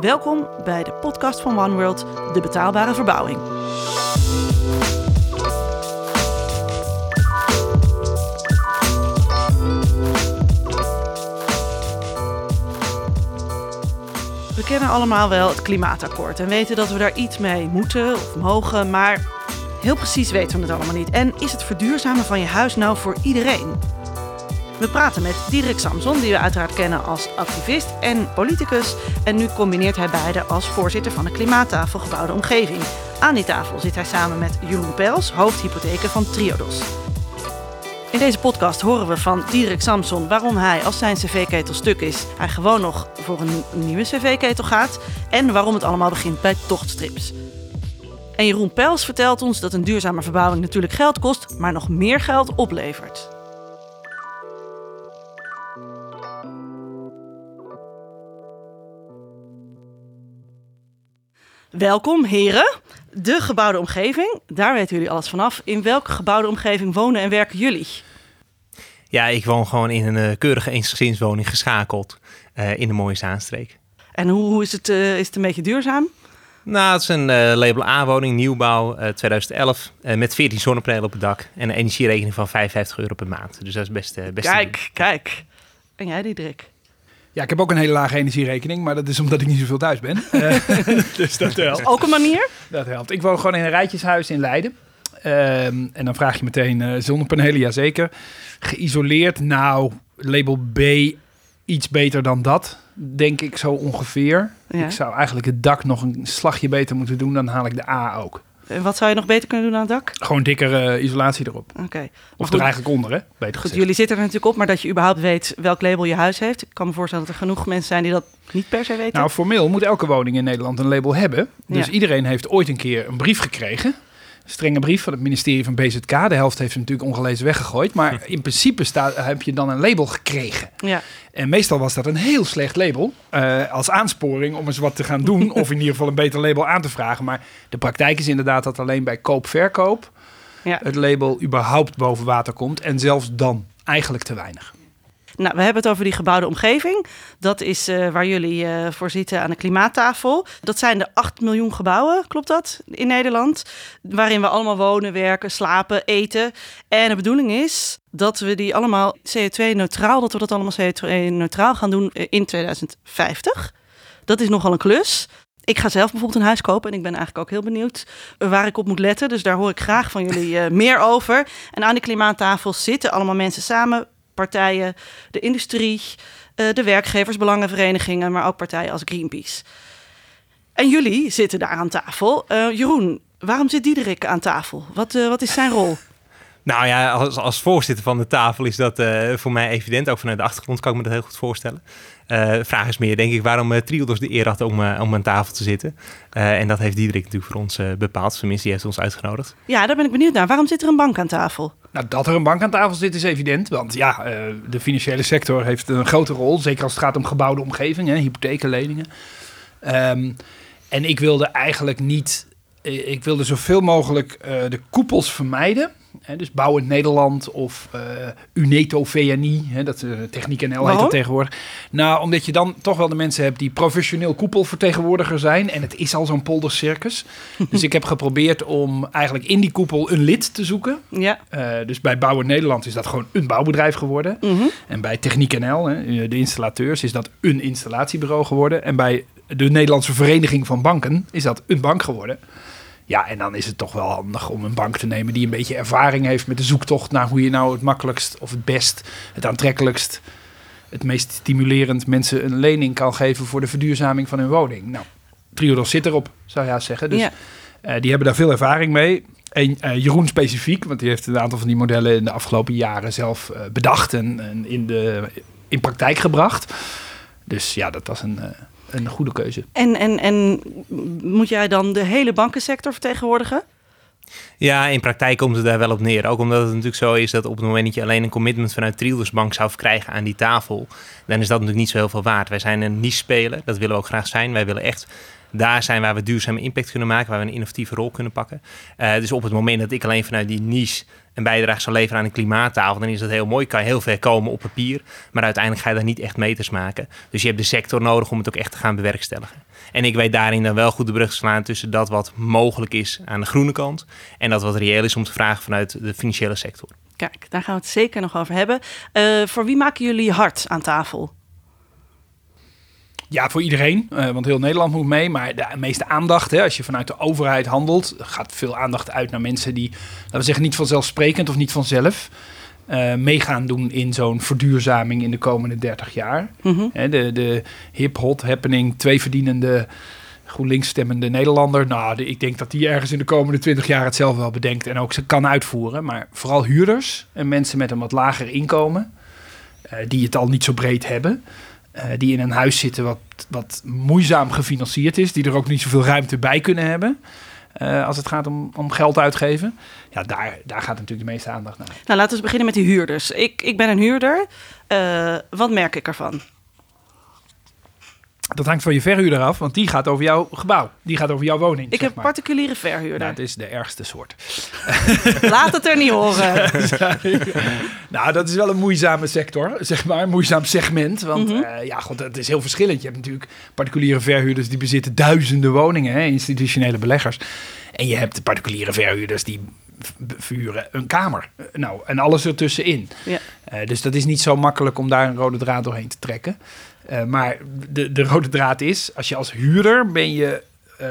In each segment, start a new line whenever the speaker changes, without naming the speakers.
Welkom bij de podcast van One World, de betaalbare verbouwing. We kennen allemaal wel het klimaatakkoord en weten dat we daar iets mee moeten of mogen, maar heel precies weten we het allemaal niet. En is het verduurzamen van je huis nou voor iedereen? We praten met Diederik Samson, die we uiteraard kennen als activist en politicus. En nu combineert hij beide als voorzitter van de Klimaattafel Gebouwde Omgeving. Aan die tafel zit hij samen met Jeroen Pels, hoofdhypotheken van Triodos. In deze podcast horen we van Diederik Samson waarom hij, als zijn cv-ketel stuk is, hij gewoon nog voor een nieuwe cv-ketel gaat. En waarom het allemaal begint bij tochtstrips. En Jeroen Pels vertelt ons dat een duurzame verbouwing natuurlijk geld kost, maar nog meer geld oplevert. Welkom heren, de gebouwde omgeving. Daar weten jullie alles vanaf. In welke gebouwde omgeving wonen en werken jullie?
Ja, ik woon gewoon in een uh, keurige eensgezinswoning geschakeld uh, in de mooie Zaanstreek.
En hoe, hoe is, het, uh, is het een beetje duurzaam?
Nou, het is een uh, label A-woning, nieuwbouw, uh, 2011, uh, met 14 zonnepanelen op het dak en een energierekening van 55 euro per maand. Dus dat is best, best
Kijk, kijk. En jij, Diederik?
Ja, ik heb ook een hele lage energierekening, maar dat is omdat ik niet zoveel thuis ben. dus dat helpt.
Ook een manier?
Dat helpt. Ik woon gewoon in een rijtjeshuis in Leiden. Um, en dan vraag je meteen zonnepanelen, jazeker. Geïsoleerd, nou, label B, iets beter dan dat denk ik zo ongeveer. Ja. Ik zou eigenlijk het dak nog een slagje beter moeten doen, dan haal ik de A ook.
En wat zou je nog beter kunnen doen aan het dak?
Gewoon dikkere uh, isolatie erop.
Oké. Okay.
Of goed, er eigenlijk onder, hè? Beter
goed,
gezegd.
jullie zitten er natuurlijk op, maar dat je überhaupt weet welk label je huis heeft. Ik kan me voorstellen dat er genoeg mensen zijn die dat niet per se weten.
Nou, formeel moet elke woning in Nederland een label hebben. Dus ja. iedereen heeft ooit een keer een brief gekregen strenge brief van het ministerie van BZK. De helft heeft ze natuurlijk ongelezen weggegooid. Maar in principe staat, heb je dan een label gekregen.
Ja.
En meestal was dat een heel slecht label. Uh, als aansporing om eens wat te gaan doen. of in ieder geval een beter label aan te vragen. Maar de praktijk is inderdaad dat alleen bij koop-verkoop...
Ja.
het label überhaupt boven water komt. En zelfs dan eigenlijk te weinig.
Nou, we hebben het over die gebouwde omgeving. Dat is uh, waar jullie uh, voor zitten aan de klimaattafel. Dat zijn de 8 miljoen gebouwen, klopt dat, in Nederland? Waarin we allemaal wonen, werken, slapen, eten. En de bedoeling is dat we die allemaal CO2-neutraal, dat we dat allemaal CO2-neutraal gaan doen in 2050. Dat is nogal een klus. Ik ga zelf bijvoorbeeld een huis kopen en ik ben eigenlijk ook heel benieuwd waar ik op moet letten. Dus daar hoor ik graag van jullie meer over. En aan die klimaattafel zitten allemaal mensen samen partijen, de industrie, uh, de werkgeversbelangenverenigingen, maar ook partijen als Greenpeace. En jullie zitten daar aan tafel. Uh, Jeroen, waarom zit Diederik aan tafel? Wat, uh, wat is zijn rol?
Nou ja, als, als voorzitter van de tafel is dat uh, voor mij evident. Ook vanuit de achtergrond kan ik me dat heel goed voorstellen. Uh, vraag is meer, denk ik, waarom uh, Triodos de eer had om, uh, om aan tafel te zitten. en dat heeft Diederik natuurlijk voor ons bepaald. Tenminste, die heeft ons uitgenodigd.
Ja, daar ben ik benieuwd naar. Waarom zit er een bank aan tafel?
Nou, dat er een bank aan tafel zit is evident. Want ja, de financiële sector heeft een grote rol. Zeker als het gaat om gebouwde omgeving, hè, hypothekenleningen. Um, en ik wilde eigenlijk niet... Ik wilde zoveel mogelijk de koepels vermijden. He, dus Bouwend Nederland of uh, Uneto VNI, he, dat uh, Techniek NL heet dat tegenwoordig. Nou, omdat je dan toch wel de mensen hebt die professioneel koepelvertegenwoordiger zijn. En het is al zo'n poldercircus. dus ik heb geprobeerd om eigenlijk in die koepel een lid te zoeken.
Ja.
Uh, dus bij Bouwend Nederland is dat gewoon een bouwbedrijf geworden.
Mm -hmm.
En bij Techniek NL, he, de installateurs, is dat een installatiebureau geworden. En bij de Nederlandse Vereniging van Banken is dat een bank geworden. Ja, en dan is het toch wel handig om een bank te nemen die een beetje ervaring heeft met de zoektocht naar hoe je nou het makkelijkst of het best, het aantrekkelijkst, het meest stimulerend mensen een lening kan geven voor de verduurzaming van hun woning. Nou, Triodos zit erop, zou je zeggen. Dus
ja.
uh, die hebben daar veel ervaring mee. En uh, Jeroen specifiek, want die heeft een aantal van die modellen in de afgelopen jaren zelf uh, bedacht en, en, in, de, in praktijk gebracht. Dus ja, dat was een een goede keuze.
En, en, en moet jij dan de hele bankensector vertegenwoordigen?
Ja, in praktijk komt het daar wel op neer. Ook omdat het natuurlijk zo is dat op het moment dat je alleen een commitment vanuit Triodos Bank zou krijgen aan die tafel, dan is dat natuurlijk niet zo heel veel waard. Wij zijn een niche-speler, dat willen we ook graag zijn. Wij willen echt daar zijn waar we duurzame impact kunnen maken, waar we een innovatieve rol kunnen pakken. Uh, dus op het moment dat ik alleen vanuit die niche een bijdrage zou leveren aan een klimaattafel, dan is dat heel mooi. Kan je heel ver komen op papier, maar uiteindelijk ga je daar niet echt meters maken. Dus je hebt de sector nodig om het ook echt te gaan bewerkstelligen. En ik weet daarin dan wel goed de brug te slaan tussen dat wat mogelijk is aan de groene kant en dat wat reëel is om te vragen vanuit de financiële sector.
Kijk, daar gaan we het zeker nog over hebben. Uh, voor wie maken jullie hard aan tafel?
Ja, voor iedereen, uh, want heel Nederland moet mee. Maar de meeste aandacht, hè, als je vanuit de overheid handelt, gaat veel aandacht uit naar mensen die, laten we zeggen, niet vanzelfsprekend of niet vanzelf uh, meegaan doen in zo'n verduurzaming in de komende 30 jaar. Mm -hmm. de de hip, hot, happening, twee verdienende GroenLinks stemmende Nederlander. Nou, ik denk dat die ergens in de komende 20 jaar het zelf wel bedenkt en ook ze kan uitvoeren. Maar vooral huurders en mensen met een wat lager inkomen, uh, die het al niet zo breed hebben. Uh, die in een huis zitten wat, wat moeizaam gefinancierd is, die er ook niet zoveel ruimte bij kunnen hebben. Uh, als het gaat om, om geld uitgeven. Ja, daar, daar gaat natuurlijk de meeste aandacht naar.
Nou, laten we beginnen met die huurders. Ik, ik ben een huurder. Uh, wat merk ik ervan?
Dat hangt van je verhuurder af, want die gaat over jouw gebouw. Die gaat over jouw woning.
Ik heb
maar.
particuliere verhuurder.
Nou, dat is de ergste soort.
Laat het er niet horen.
nou, dat is wel een moeizame sector, zeg maar. Een moeizaam segment. Want mm -hmm. uh, ja, god, het is heel verschillend. Je hebt natuurlijk particuliere verhuurders die bezitten duizenden woningen, hè, institutionele beleggers. En je hebt particuliere verhuurders die vuren een kamer. Nou, en alles ertussenin. Ja. Uh, dus dat is niet zo makkelijk om daar een rode draad doorheen te trekken. Uh, maar de, de rode draad is, als je als huurder ben je uh,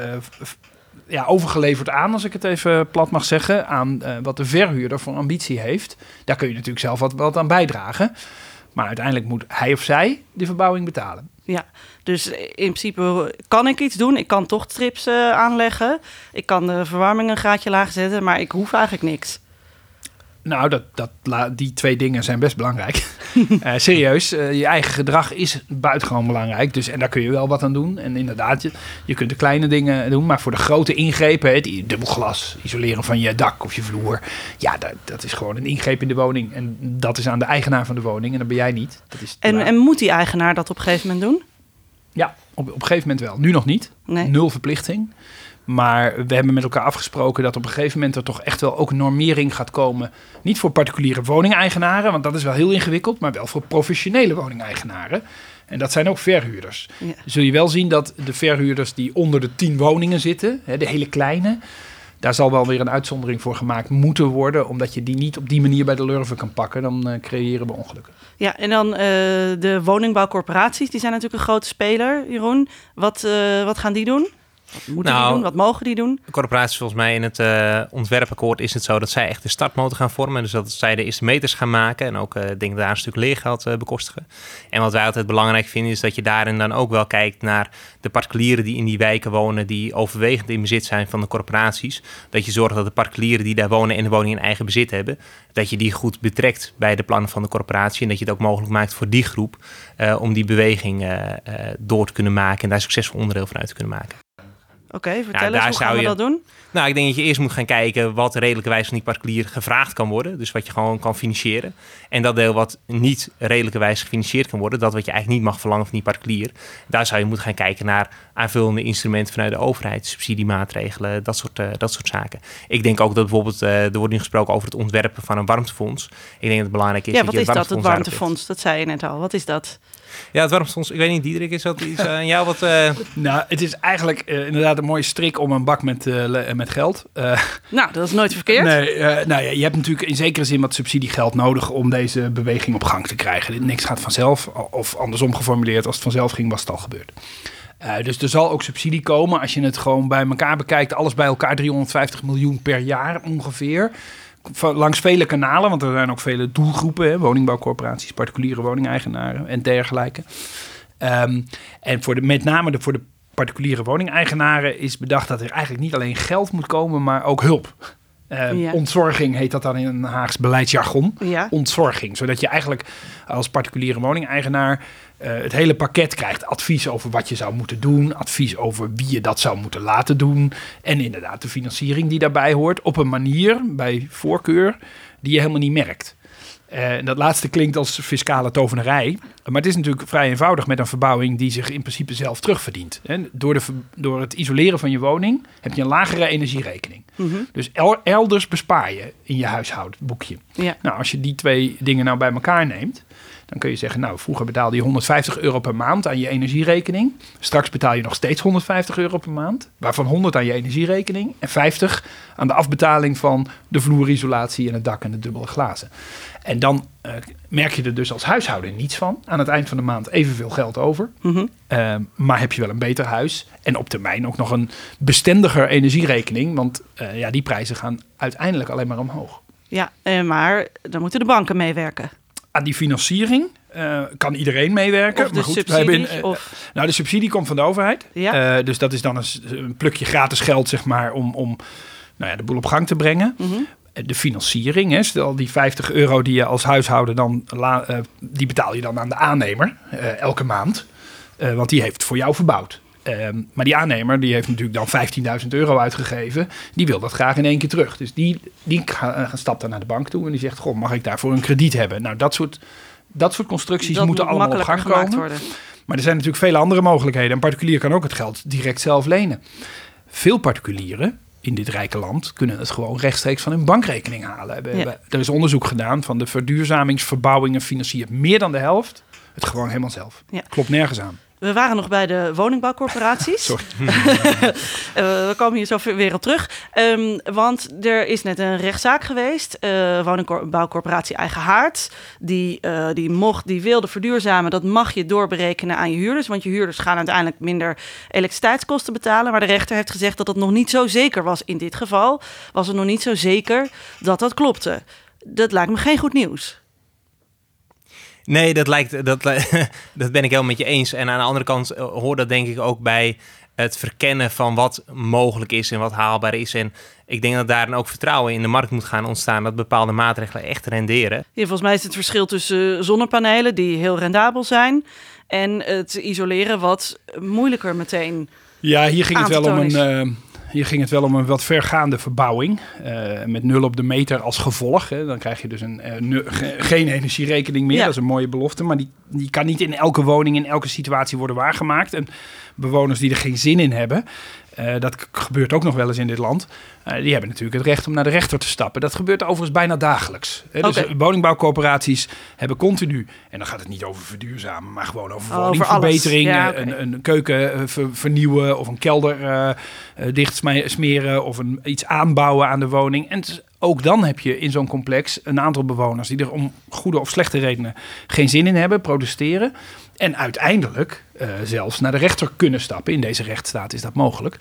ja, overgeleverd aan, als ik het even plat mag zeggen, aan uh, wat de verhuurder voor ambitie heeft. Daar kun je natuurlijk zelf wat, wat aan bijdragen. Maar uiteindelijk moet hij of zij de verbouwing betalen.
Ja, dus in principe kan ik iets doen. Ik kan toch strips uh, aanleggen. Ik kan de verwarming een graadje lager zetten, maar ik hoef eigenlijk niks.
Nou, dat, dat, die twee dingen zijn best belangrijk. uh, serieus, uh, je eigen gedrag is buitengewoon belangrijk. Dus, en daar kun je wel wat aan doen. En inderdaad, je, je kunt de kleine dingen doen. Maar voor de grote ingrepen, het dubbel glas, isoleren van je dak of je vloer. Ja, dat, dat is gewoon een ingreep in de woning. En dat is aan de eigenaar van de woning. En dat ben jij niet. Dat is
en, en moet die eigenaar dat op een gegeven moment doen?
Ja, op, op een gegeven moment wel. Nu nog niet. Nee. Nul verplichting. Maar we hebben met elkaar afgesproken dat op een gegeven moment er toch echt wel ook normering gaat komen. Niet voor particuliere woningeigenaren, want dat is wel heel ingewikkeld, maar wel voor professionele woningeigenaren. En dat zijn ook verhuurders. Ja. Zul je wel zien dat de verhuurders die onder de 10 woningen zitten, de hele kleine, daar zal wel weer een uitzondering voor gemaakt moeten worden, omdat je die niet op die manier bij de lurven kan pakken. Dan uh, creëren we ongelukken.
Ja, en dan uh, de woningbouwcorporaties, die zijn natuurlijk een grote speler, Jeroen. Wat, uh, wat gaan die doen? Wat moeten nou, die doen? Wat mogen die doen?
De corporaties volgens mij in het uh, ontwerpakkoord is het zo dat zij echt de startmotor gaan vormen. Dus dat zij de eerste meters gaan maken en ook uh, denk daar een stuk leergeld uh, bekostigen. En wat wij altijd belangrijk vinden is dat je daarin dan ook wel kijkt naar de particulieren die in die wijken wonen, die overwegend in bezit zijn van de corporaties. Dat je zorgt dat de particulieren die daar wonen en de woning in eigen bezit hebben, dat je die goed betrekt bij de plannen van de corporatie. En dat je het ook mogelijk maakt voor die groep om die beweging door te kunnen maken en daar succesvol onderdeel van uit te kunnen maken.
Oké, okay, vertel ja, eens, hoe gaan we je, dat doen?
Nou, ik denk dat je eerst moet gaan kijken wat redelijkerwijs van die particulier gevraagd kan worden. Dus wat je gewoon kan financieren. En dat deel wat niet redelijkerwijs gefinancierd kan worden, dat wat je eigenlijk niet mag verlangen van die particulier. Daar zou je moeten gaan kijken naar aanvullende instrumenten vanuit de overheid, subsidiemaatregelen, dat soort, uh, dat soort zaken. Ik denk ook dat bijvoorbeeld, uh, er wordt nu gesproken over het ontwerpen van een warmtefonds. Ik denk dat het belangrijk is
ja,
dat
wat
je
is dat, het warmtefonds? Dat zei je net al. Wat is dat?
Ja, het warmtefonds. Ik weet niet, Diederik, is dat iets aan jou wat... Uh...
Nou, het is eigenlijk uh, inderdaad een mooie strik om een bak met, uh, met geld.
nou, dat is nooit verkeerd.
Nee, nou ja, je hebt natuurlijk in zekere zin wat subsidiegeld nodig om deze beweging op gang te krijgen. Niks gaat vanzelf, of andersom geformuleerd, als het vanzelf ging, was het al gebeurd. Uh, dus er zal ook subsidie komen als je het gewoon bij elkaar bekijkt. Alles bij elkaar 350 miljoen per jaar ongeveer langs vele kanalen, want er zijn ook vele doelgroepen, hè, woningbouwcorporaties, particuliere woningeigenaren en dergelijke. Um, en voor de, met name voor de particuliere woningeigenaren is bedacht dat er eigenlijk niet alleen geld moet komen, maar ook hulp. Uh, ja. Ontzorging heet dat dan in een Haags beleidsjargon. Ja. Ontzorging, zodat je eigenlijk als particuliere woningeigenaar uh, het hele pakket krijgt. Advies over wat je zou moeten doen, advies over wie je dat zou moeten laten doen. En inderdaad de financiering die daarbij hoort op een manier, bij voorkeur, die je helemaal niet merkt. Uh, dat laatste klinkt als fiscale tovenarij. Maar het is natuurlijk vrij eenvoudig met een verbouwing die zich in principe zelf terugverdient. door, de, door het isoleren van je woning heb je een lagere energierekening. Mhm. Dus elders bespaar je in je huishoudboekje. Ja. Nou, als je die twee dingen nou bij elkaar neemt, dan kun je zeggen, nou, vroeger betaalde je 150 euro per maand aan je energierekening. Straks betaal je nog steeds 150 euro per maand. Waarvan 100 aan je energierekening en 50 aan de afbetaling van de vloerisolatie en het dak en de dubbele glazen. En dan uh, merk je er dus als huishouden niets van. Aan het eind van de maand evenveel geld over. Mm maar heb je wel een beter huis. En op termijn ook nog een bestendiger energierekening. Want uh, ja, die prijzen gaan uiteindelijk alleen maar omhoog.
Ja, maar dan moeten de banken meewerken
aan die financiering uh, kan iedereen meewerken.
Of de maar goed, subsidie, hebben, uh,
Nou, de subsidie komt van de overheid. Ja. Uh, dus dat is dan een, een, plukje gratis geld, zeg maar, om, om nou ja, de boel op gang te brengen. Mm -hmm. De financiering, hè, stel die 50 euro die je als huishouden dan, die betaal je dan aan de aannemer elke maand. want die heeft het voor jou verbouwd. Ehm, maar die aannemer die heeft natuurlijk dan 15.000 euro uitgegeven. Die wil dat graag in één keer terug. Dus die, die stapt dan naar de bank toe en die zegt: Goh, mag ik daarvoor een krediet hebben? Nou, dat soort, dat soort constructies moeten allemaal op gang komen. Worden. Maar er zijn natuurlijk vele andere mogelijkheden. Een particulier kan ook het geld direct zelf lenen. Veel particulieren in dit rijke land kunnen het gewoon rechtstreeks van hun bankrekening halen. Er is onderzoek gedaan van de verduurzamingsverbouwingen financiert meer dan de helft het gewoon helemaal zelf. Klopt nergens aan.
We waren nog bij de woningbouwcorporaties. Sorry. Eh, we komen hier zo weer op terug. Um, want er is net een rechtszaak geweest. Uh, woningbouwcorporatie Eigen Haard. Die, uh, die, mocht, die wilde verduurzamen. Dat mag je doorberekenen aan je huurders. Want je huurders gaan uiteindelijk minder elektriciteitskosten betalen. Maar de rechter heeft gezegd dat het nog niet zo zeker was. In dit geval was het nog niet zo zeker dat dat klopte. Dat lijkt me geen goed nieuws.
Nee, dat, lijkt, dat, dat ben ik helemaal met je eens. En aan de andere kant eh, hoort dat denk ik ook bij het verkennen van wat mogelijk is en wat haalbaar is. En ik denk dat daar dan ook vertrouwen in de markt moet gaan ontstaan dat bepaalde maatregelen echt renderen.
Ja, volgens mij is het verschil tussen zonnepanelen die heel rendabel zijn en het isoleren wat moeilijker meteen.
Ja, hier ging het wel om een. Uh, hier ging het wel om een wat vergaande verbouwing. Uh, met nul op de meter als gevolg. Hè. Dan krijg je dus een, uh, geen energierekening meer. Dat is een mooie belofte. Maar die, die kan niet in elke woning, in elke situatie worden waargemaakt. En bewoners die er geen zin in hebben, uh, dat gebeurt ook nog wel eens in dit land. Uh, die hebben natuurlijk het recht om naar de rechter te stappen. Dat gebeurt overigens bijna dagelijks. Hè? Dus woningbouwcorporaties hebben continu, en dan gaat het niet over verduurzamen, maar gewoon over oh, woningverbetering, ja, okay. een, een, keuken uh, ver, vernieuwen of een kelder dicht smeren of een, iets aanbouwen aan de woning. En ook dan heb je in zo'n complex een aantal bewoners die er om goede of slechte redenen geen zin in hebben, protesteren. En uiteindelijk uh, zelfs naar de rechter kunnen stappen. In deze rechtsstaat is dat mogelijk.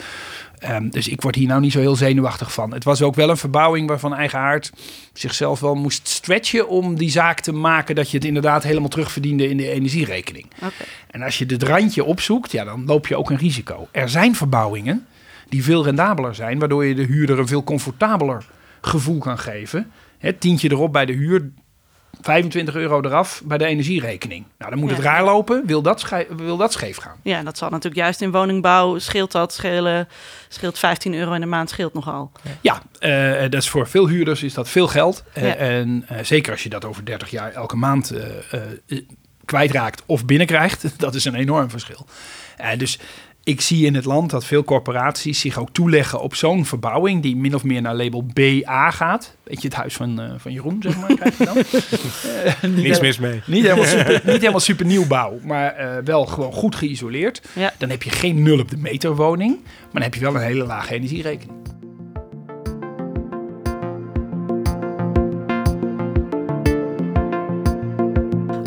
Um, dus ik word hier nou niet zo heel zenuwachtig van. Het was ook wel een verbouwing waarvan Eigenaard zichzelf wel moest stretchen om die zaak te maken dat je het inderdaad helemaal terugverdiende in de energierekening. Okay. En als je het randje opzoekt, ja, dan loop je ook een risico. Er zijn verbouwingen die veel rendabeler zijn, waardoor je de huurder een veel comfortabeler gevoel kan geven. Het tientje erop bij de huur, 25 euro eraf bij de energierekening. Nou, dan moet het raar lopen. Wil dat, wil dat scheef gaan?
Ja, dat zal natuurlijk juist in woningbouw scheelt dat. Schelen, scheelt 15 euro in de maand, scheelt nogal.
Ja, uh, dat is voor veel huurders is dat veel geld. Uh, en uh, zeker als je dat over 30 jaar elke maand kwijtraakt of binnenkrijgt. Dat is een enorm verschil. dus ik zie in het land dat veel corporaties zich ook toeleggen op zo'n verbouwing die min of meer naar label BA gaat. Weet je, het huis van, uh, van Jeroen, zeg maar, krijg je dan.
uh, Niks mis mee.
Niet helemaal super, niet helemaal super nieuwbouw, maar uh, wel gewoon goed geïsoleerd. Ja. Dan heb je geen nul op de meter woning, maar dan heb je wel een hele lage energierekening.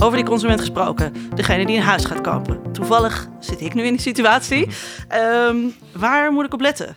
Over die consument gesproken, degene die een huis gaat kopen. Toevallig zit ik nu in die situatie. Um, waar moet ik op letten?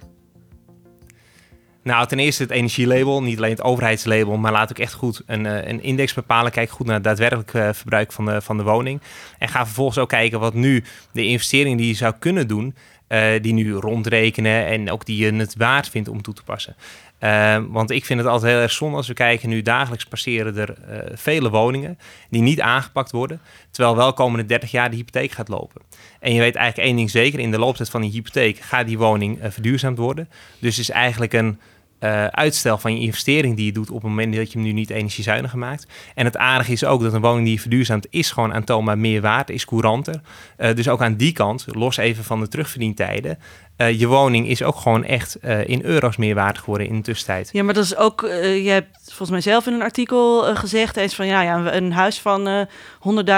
Nou, ten eerste het energielabel, niet alleen het overheidslabel, maar laat ook echt goed een, eh, een index bepalen. Kijk goed naar het daadwerkelijk uh, verbruik van de, van de woning. En ga vervolgens ook kijken wat nu de investering die je zou kunnen doen, uh, die nu rondrekenen en ook die je het waard vindt om toe te passen. Uh, want ik vind het altijd heel erg zonde als we kijken, nu dagelijks passeren er uh, vele woningen die niet aangepakt worden, terwijl wel komende 30 jaar de hypotheek gaat lopen. En je weet eigenlijk één ding zeker, in de looptijd van die hypotheek gaat die woning verduurzaamd worden. Dus is eigenlijk een, eh, uitstel van je investering die je doet op het moment dat je hem nu niet energiezuiniger maakt. En het aardige is ook dat een woning die je verduurzaamt is gewoon aantoonbaar meer waard, is couranter. Uh, dus ook aan die kant, los even van de terugverdientijden, uh, je woning is ook gewoon echt uh, in euro's meer waard geworden in de tussentijd.
Ja, maar dat is ook, uh, je hebt volgens mij zelf in een artikel gezegd eens van ja, ja, een huis van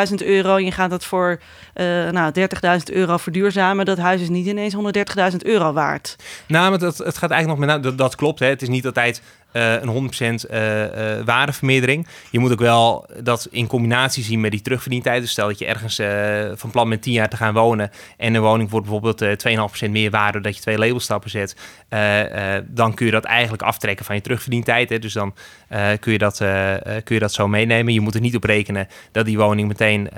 100.000 euro en je gaat dat voor nou, 30.000 euro verduurzamen. Dat huis is niet ineens 130.000 euro waard.
Nou, maar dat, het gaat eigenlijk nog met, dat, dat klopt. Hè. Het is niet altijd uh, een 100% uh, uh, waardevermeerdering. Je moet ook wel dat in combinatie zien met die terugverdientijd. Dus stel dat je ergens van plan bent 10 jaar te gaan wonen en een woning wordt bijvoorbeeld 2,5% meer waarde dat je twee labelstappen zet, dan kun je dat eigenlijk aftrekken van je terugverdientijd. Hè. Dus dan kun, je dat, kun je dat zo meenemen. Je moet er niet op rekenen dat die woning meteen,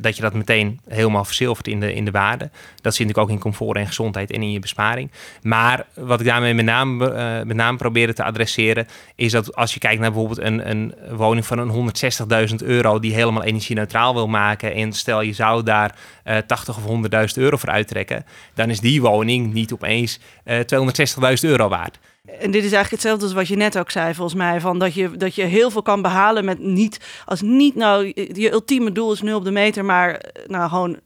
dat je dat meteen helemaal verzilvert in de, in de waarde. Dat zit natuurlijk ook in comfort en gezondheid en in je besparing. Maar wat ik daarmee met name, met name probeerde te adresseren is dat als je kijkt naar bijvoorbeeld een, een woning van een 160.000 euro die helemaal energie-neutraal wil maken en stel je zou daar uh, 80 of 100.000 euro voor uittrekken, dan is die woning niet opeens uh, 260.000 euro waard.
En dit is eigenlijk hetzelfde als wat je net ook zei, volgens mij. Van dat, je, dat je heel veel kan behalen met niet. Als niet nou je ultieme doel is 0 op de meter, maar eh, nou gewoon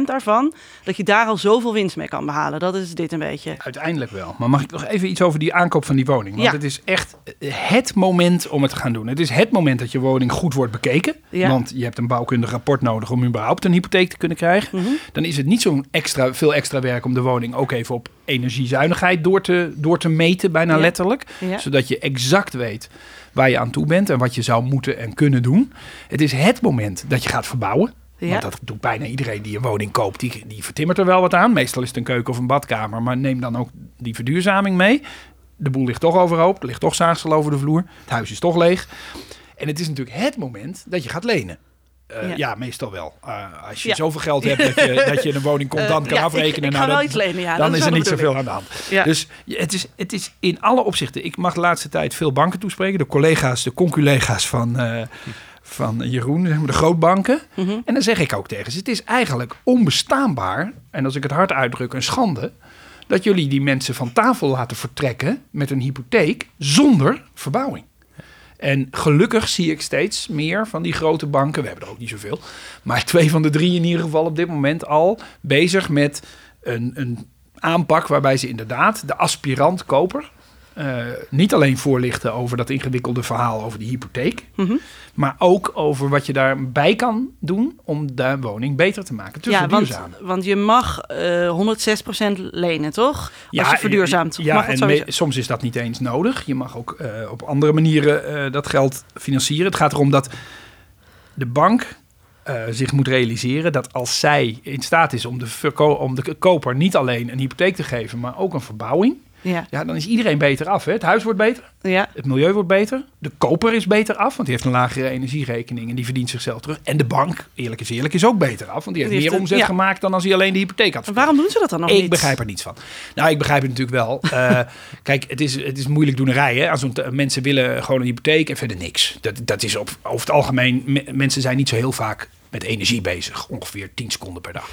80% daarvan. Dat je daar al zoveel winst mee kan behalen. Dat is dit een beetje.
Uiteindelijk wel. Maar mag ik nog even iets over die aankoop van die woning? Want ja. het is echt het moment om het te gaan doen. Het is het moment dat je woning goed wordt bekeken. Ja. Want je hebt een bouwkundig rapport nodig om überhaupt een hypotheek te kunnen krijgen. Mm -hmm. Dan is het niet zo'n extra, veel extra werk om de woning ook even op energiezuinigheid door te, door te meten, bijna ja. letterlijk. Ja. Zodat je exact weet waar je aan toe bent en wat je zou moeten en kunnen doen. Het is het moment dat je gaat verbouwen. Ja. Want dat doet bijna iedereen die een woning koopt. Die, die vertimmert er wel wat aan. Meestal is het een keuken of een badkamer. Maar neem dan ook die verduurzaming mee. De boel ligt toch overhoop. Er ligt toch zaagsel over de vloer. Het huis is toch leeg. En het is natuurlijk het moment dat je gaat lenen. Uh, ja. ja. meestal wel. Uh, als je ja. zoveel geld hebt dat je, dat je een woning contant uh, kan
ja,
afrekenen,
ik, ik
nou,
dan, iets lenen, ja,
dan is er niet zoveel aan de hand. Dus het is, het is in alle opzichten. Ik mag de laatste tijd veel banken toespreken. De collega's, de conculega's van, van Jeroen, zeg maar de grootbanken. Mm -hmm. En dan zeg ik ook tegen ze: het is eigenlijk onbestaanbaar. En als ik het hard uitdruk, een schande. Dat jullie die mensen van tafel laten vertrekken met een hypotheek zonder verbouwing. En gelukkig zie ik steeds meer van die grote banken. We hebben er ook niet zoveel. Maar twee van de drie in ieder geval op dit moment al bezig met een, een aanpak waarbij ze inderdaad de aspirant koper. Uh, niet alleen voorlichten over dat ingewikkelde verhaal over die hypotheek. Mm -hmm. Maar ook over wat je daarbij kan doen om de woning beter te maken.
Ja, want, want, je mag uh, 106% lenen, toch?
Ja,
Als je verduurzaamt.
Ja, en me, soms is dat niet eens nodig. Je mag ook uh, op andere manieren dat geld financieren. Het gaat erom dat de bank uh, zich moet realiseren dat als zij in staat is om de, om de koper niet alleen een hypotheek te geven, maar ook een verbouwing. Ja. ja, dan is iedereen beter af. Hè? Het huis wordt beter,
ja.
het milieu wordt beter, de koper is beter af, want die heeft een lagere energierekening en die verdient zichzelf terug. En de bank, eerlijk is eerlijk, is ook beter af, want die heeft, die meer omzet ja. gemaakt dan als hij alleen de hypotheek had.
Waarom doen ze dat dan nog
ik
niet?
Ik begrijp er niets van. Nou, ik begrijp het natuurlijk wel. uh, kijk, het is, het is moeilijk doenerij. Hè? Als mensen willen gewoon een hypotheek en verder niks. Dat, dat is op, over het algemeen, me, mensen zijn niet zo heel vaak met energie bezig. Ongeveer 10 seconden per dag.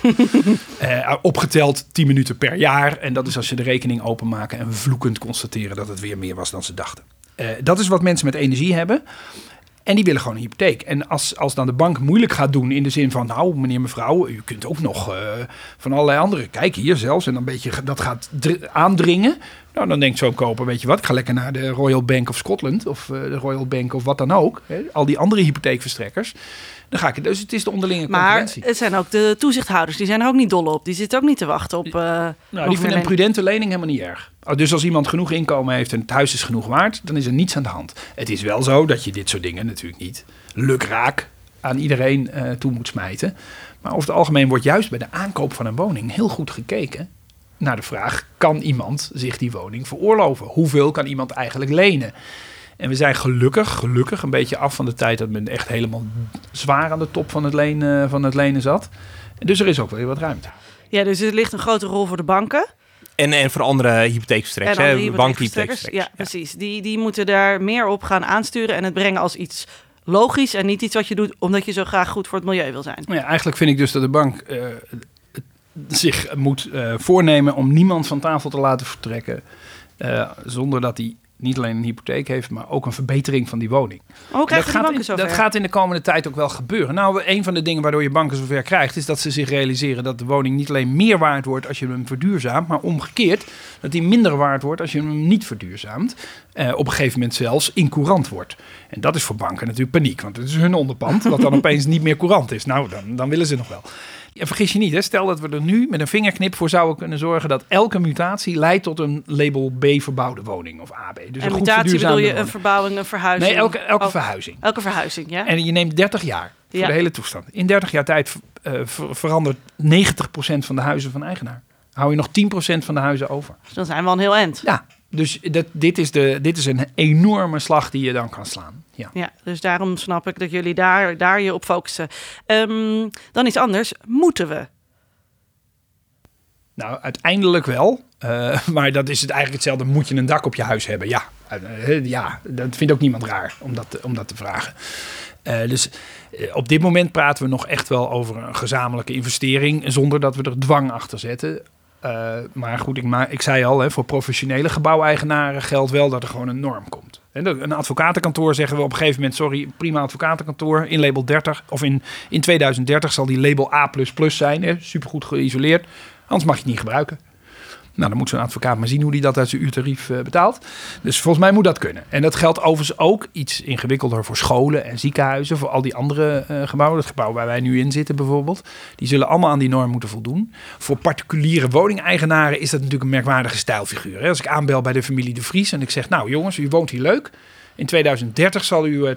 uh, opgeteld 10 minuten per jaar. En dat is als ze de rekening openmaken en vloekend constateren dat het weer meer was dan ze dachten. Uh, dat is wat mensen met energie hebben. En die willen gewoon een hypotheek. En als, als dan de bank moeilijk gaat doen in de zin van... nou, meneer, mevrouw, u kunt ook nog uh, van allerlei andere... kijk hier zelfs, en dan een beetje dat gaat aandringen... nou, dan denkt zo'n koper, weet je wat... ik ga lekker naar de Royal Bank of Scotland... of de Royal Bank of wat dan ook. Al die andere hypotheekverstrekkers... Dan ga ik, dus het is de onderlinge
maar
concurrentie.
Maar het zijn ook de toezichthouders, die zijn er ook niet dol op. Die zitten ook niet te wachten op... Uh,
nou, die vinden een prudente lening helemaal niet erg. Dus als iemand genoeg inkomen heeft en het huis is genoeg waard, dan is er niets aan de hand. Het is wel zo dat je dit soort dingen natuurlijk niet lukraak aan iedereen uh, toe moet smijten. Maar over het algemeen wordt juist bij de aankoop van een woning heel goed gekeken naar de vraag: kan iemand zich die woning veroorloven? Hoeveel kan iemand eigenlijk lenen? En we zijn gelukkig, gelukkig een beetje af van de tijd dat men echt helemaal zwaar aan de top van het lenen, van het lenen zat. Dus er is ook weer wat ruimte.
Ja, dus er ligt een grote rol voor de banken.
En, en voor andere hypotheekverstrekkers, hè? bankhypotheekverstrekkers.
Ja, precies. Die, die moeten daar meer op gaan aansturen en het brengen als iets logisch en niet iets wat je doet omdat je zo graag goed voor het milieu wil zijn.
Ja, eigenlijk vind ik dus dat de bank uh, zich moet uh, voornemen om niemand van tafel te laten vertrekken uh, zonder dat hij niet alleen een hypotheek heeft, maar ook een verbetering van die woning. Dat, gaat in,
zover?
dat gaat in de komende tijd ook wel gebeuren. Nou, een van de dingen waardoor je banken zover krijgt, is dat ze zich realiseren dat de woning niet alleen meer waard wordt als je hem verduurzaamt, maar omgekeerd dat die minder waard wordt als je hem niet verduurzaamt. Eh, op een gegeven moment zelfs incourant wordt. En dat is voor banken natuurlijk paniek, want het is hun onderpand, wat dan opeens niet meer courant is. Nou, dan, dan willen ze nog wel. En vergis je niet, hè, stel dat we er nu met een vingerknip voor zouden kunnen zorgen dat elke mutatie leidt tot een label B verbouwde woning of AB. Dus
en
een goed
mutatie bedoel
verduurzaamde
je een verbouwing, een verhuizing?
Nee, elke, elke
Oh,
verhuizing.
elke verhuizing, ja?
En je neemt 30 jaar voor
Ja.
de hele toestand. In 30 jaar tijd eh, ver- verandert 90% van de huizen van de eigenaar. Hou je nog 10% van de huizen over.
Dus dan zijn we al een heel eind.
Ja, dus dat, dit, is de, dit is een enorme slag die je dan kan slaan. Ja.
Ja, dus daarom snap ik dat jullie daar, daar je op focussen. Ehm, dan iets anders. Moeten we?
Nou, uiteindelijk wel. Eh, maar dat is het eigenlijk hetzelfde. Moet je een dak op je huis hebben? Ja, Eh, ja dat vindt ook niemand raar om dat, om dat te vragen. Eh, dus eh, op dit moment praten we nog echt wel over een gezamenlijke investering. Zonder dat we er dwang achter zetten. Eh, maar goed, ik, ma ik zei al, hè, voor professionele gebouweigenaren geldt wel dat er gewoon een norm komt. En een advocatenkantoor zeggen we op een gegeven moment, sorry, prima advocatenkantoor in label 30 of in, in 2030 zal die label A++ zijn, hè, supergoed geïsoleerd. Anders mag je het niet gebruiken. Nou, dan moet zo'n advocaat maar zien hoe hij dat uit zijn uurtarief eh, betaalt. Dus volgens mij moet dat kunnen. En dat geldt overigens ook iets ingewikkelder voor scholen en ziekenhuizen. Voor al die andere eh, gebouwen. Het gebouw waar wij nu in zitten bijvoorbeeld. Die zullen allemaal aan die norm moeten voldoen. Voor particuliere woningeigenaren is dat natuurlijk een merkwaardige stijlfiguur. Hè? Als ik aanbel bij de familie De Vries en ik zeg... Nou jongens, u woont hier leuk. In 2030 zal u eh,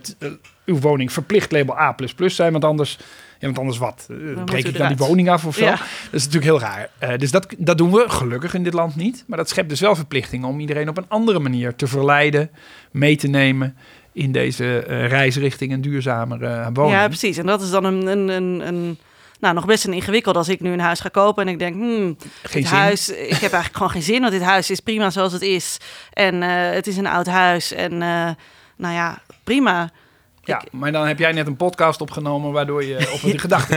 uw woning verplicht label A++ zijn. Want anders... Want anders wat? Eh,
moet
breek ik dan die woning af of zo?
Ja.
Dat is natuurlijk heel raar. Eh, dus dat, dat doen we gelukkig in dit land niet. Maar dat schept dus wel verplichtingen om iedereen op een andere manier te verleiden, mee te nemen in deze eh, reis richting een duurzamere eh, woning.
Ja, precies. En dat is dan een, een, een, een nou, nog best een ingewikkeld als ik nu een huis ga kopen en ik denk, hmm,
Geen
dit
zin.
huis, ik heb eigenlijk gewoon geen zin, want dit huis is prima zoals het is. En eh, het is een oud huis en eh, nou ja, prima.
Ja, maar dan heb jij net een podcast opgenomen waardoor je op een gedachte.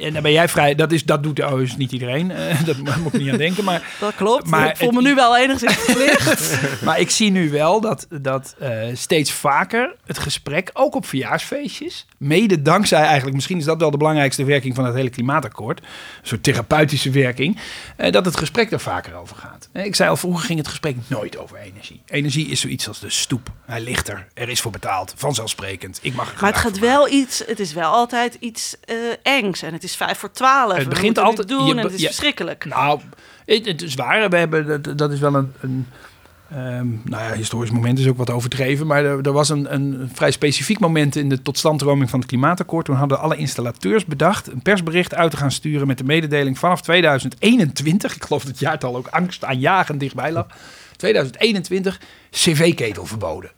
En dan ben jij vrij. Dat, is, dat doet dus niet iedereen. Eh, dat moet ik niet aan denken. Maar
Dat klopt.
Maar
ik voel
het-
me nu wel enigszins verplicht.
Maar ik zie nu wel dat, dat eh, steeds vaker het gesprek, ook op verjaarsfeestjes, mede dankzij eigenlijk, misschien is dat wel de belangrijkste werking van het hele klimaatakkoord, een soort therapeutische werking, eh, dat het gesprek er vaker over gaat. Ik zei al, vroeger ging het gesprek nooit over energie. Energie is zoiets als de stoep. Hij ligt er, er is voor betaald, vanzelfsprekend. Ik mag
Maar het gaat
maken.
wel iets, het is wel altijd iets eh, engs. En het is vijf voor twaalf.
Het begint altijd-
doen
je
en het is verschrikkelijk.
Nou, het, het is waar. We hebben, dat, dat is wel een, een ehm, nou ja, historisch moment is ook wat overdreven. Maar er, er was een, een vrij specifiek moment in de totstandkoming van het klimaatakkoord. Toen hadden alle installateurs bedacht een persbericht uit te gaan sturen met de mededeling vanaf 2021. Ik geloof dat het jaartal ook angstaanjagend dichtbij lag. 2021 cv-ketel verboden.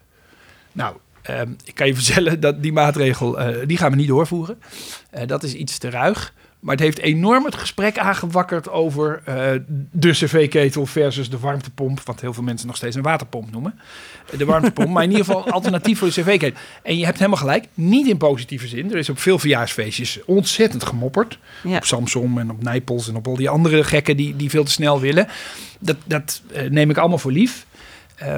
Nou, ehm, ik kan je vertellen dat die maatregel, eh, die gaan we niet doorvoeren. Eh, dat is iets te ruig. Maar het heeft enorm het gesprek aangewakkerd over eh, de cv-ketel versus de warmtepomp. Wat heel veel mensen nog steeds een waterpomp noemen. De warmtepomp, maar in ieder geval alternatief voor de cv-ketel. En je hebt helemaal gelijk, niet in positieve zin. Er is op veel verjaarsfeestjes ontzettend gemopperd.
Ja.
Op Samsung en op Nijpels en op al die andere gekken die, die veel te snel willen. Dat, dat neem ik allemaal voor lief.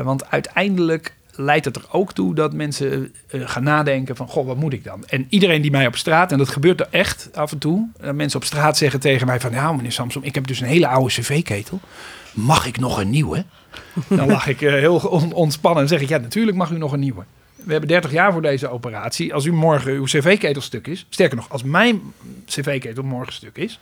Want uiteindelijk leidt het er ook toe dat mensen eh, gaan nadenken van... goh, wat moet ik dan? En iedereen die mij op straat, en dat gebeurt er echt af en toe... dat mensen op straat zeggen tegen mij van... ja, meneer Samsom, ik heb dus een hele oude cv-ketel. Mag ik nog een nieuwe? Dan lach ik eh, heel on- ontspannen en zeg ik... ja, natuurlijk mag u nog een nieuwe. We hebben 30 jaar voor deze operatie. Als u morgen uw cv-ketel stuk is... sterker nog, als mijn cv-ketel morgen stuk is...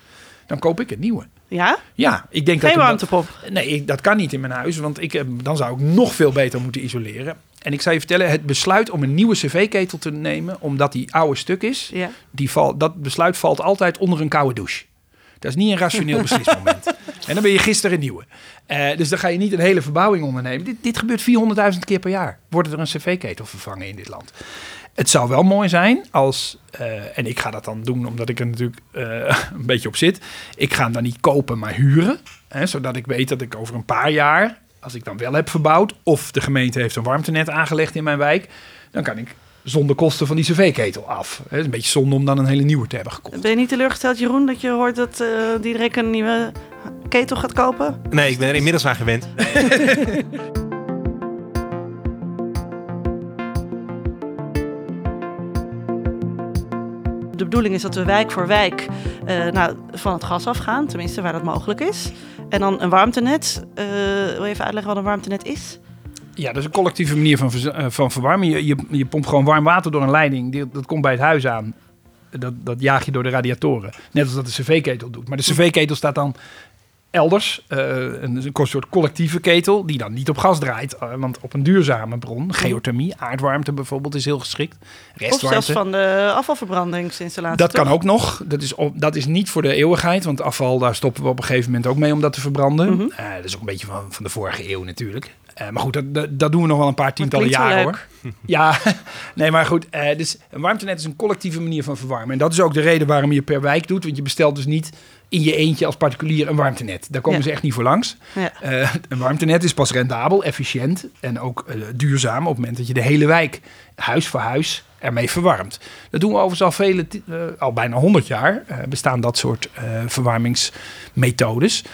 dan koop ik een nieuwe.
Ja?
Ja, ik denk dat...
Geen warmtepomp.
Nee, ik- dat kan niet in mijn huis, want ik, eh, dan zou ik nog veel beter moeten isoleren. En ik zou je vertellen, het besluit om een nieuwe cv-ketel te nemen, omdat die oude stuk is,
Ja.
die val, dat besluit valt altijd onder een koude douche. Dat is niet een rationeel beslismoment. en dan ben je gisteren een nieuwe. Eh, dus dan ga je niet een hele verbouwing ondernemen. Dit, dit gebeurt 400.000 keer per jaar. Wordt er een cv-ketel vervangen in dit land. Het zou wel mooi zijn als, eh, en ik ga dat dan doen omdat ik er natuurlijk eh, een beetje op zit. Ik ga hem dan niet kopen, maar huren. Hè, zodat ik weet dat ik over een paar jaar, als ik dan wel heb verbouwd, of de gemeente heeft een warmtenet aangelegd in mijn wijk, dan kan ik zonder kosten van die cv-ketel af. Het is een beetje zonde om dan een hele nieuwe te hebben gekocht.
Ben je niet teleurgesteld, Jeroen, dat je hoort dat uh, een nieuwe ketel gaat kopen?
Nee, ik ben er inmiddels aan gewend.
De bedoeling is dat we wijk voor wijk eh, nou, van het gas afgaan, tenminste waar dat mogelijk is. En dan een warmtenet. Uh, wil je even uitleggen wat een warmtenet is?
Ja, dat is een collectieve manier van, ver, van verwarmen. Je, je, je, pompt gewoon warm water door een leiding. Dat komt bij het huis aan. Dat, dat jaag je door de radiatoren. Net als dat de cv-ketel doet. Maar de cv-ketel staat dan elders. Uh, een, een soort collectieve ketel die dan niet op gas draait. Uh, want op een duurzame bron, geothermie, aardwarmte bijvoorbeeld, is heel geschikt.
Restwarmte. Of zelfs van de afvalverbrandingsinstallatie.
Dat toch? kan ook nog. Dat is, op, dat is niet voor de eeuwigheid. Want afval, daar stoppen we op een gegeven moment ook mee om dat te verbranden. Mm -hmm. uh, dat is ook een beetje van, van de vorige eeuw natuurlijk. maar goed, dat, dat, dat, doen we nog wel een paar tientallen jaren hoor. ja, nee, maar goed. dus een warmtenet is een collectieve manier van verwarmen. En dat is ook de reden waarom je per wijk doet. Want je bestelt dus niet in je eentje als particulier een warmtenet. Daar komen ja. ze echt niet voor langs. Ja. Uh, een warmtenet is pas rendabel, efficiënt en ook uh, duurzaam op het moment dat je de hele wijk huis voor huis ermee verwarmt. Dat doen we overigens al, vele, uh, al bijna 100 jaar. bestaan dat soort verwarmingsmethodes.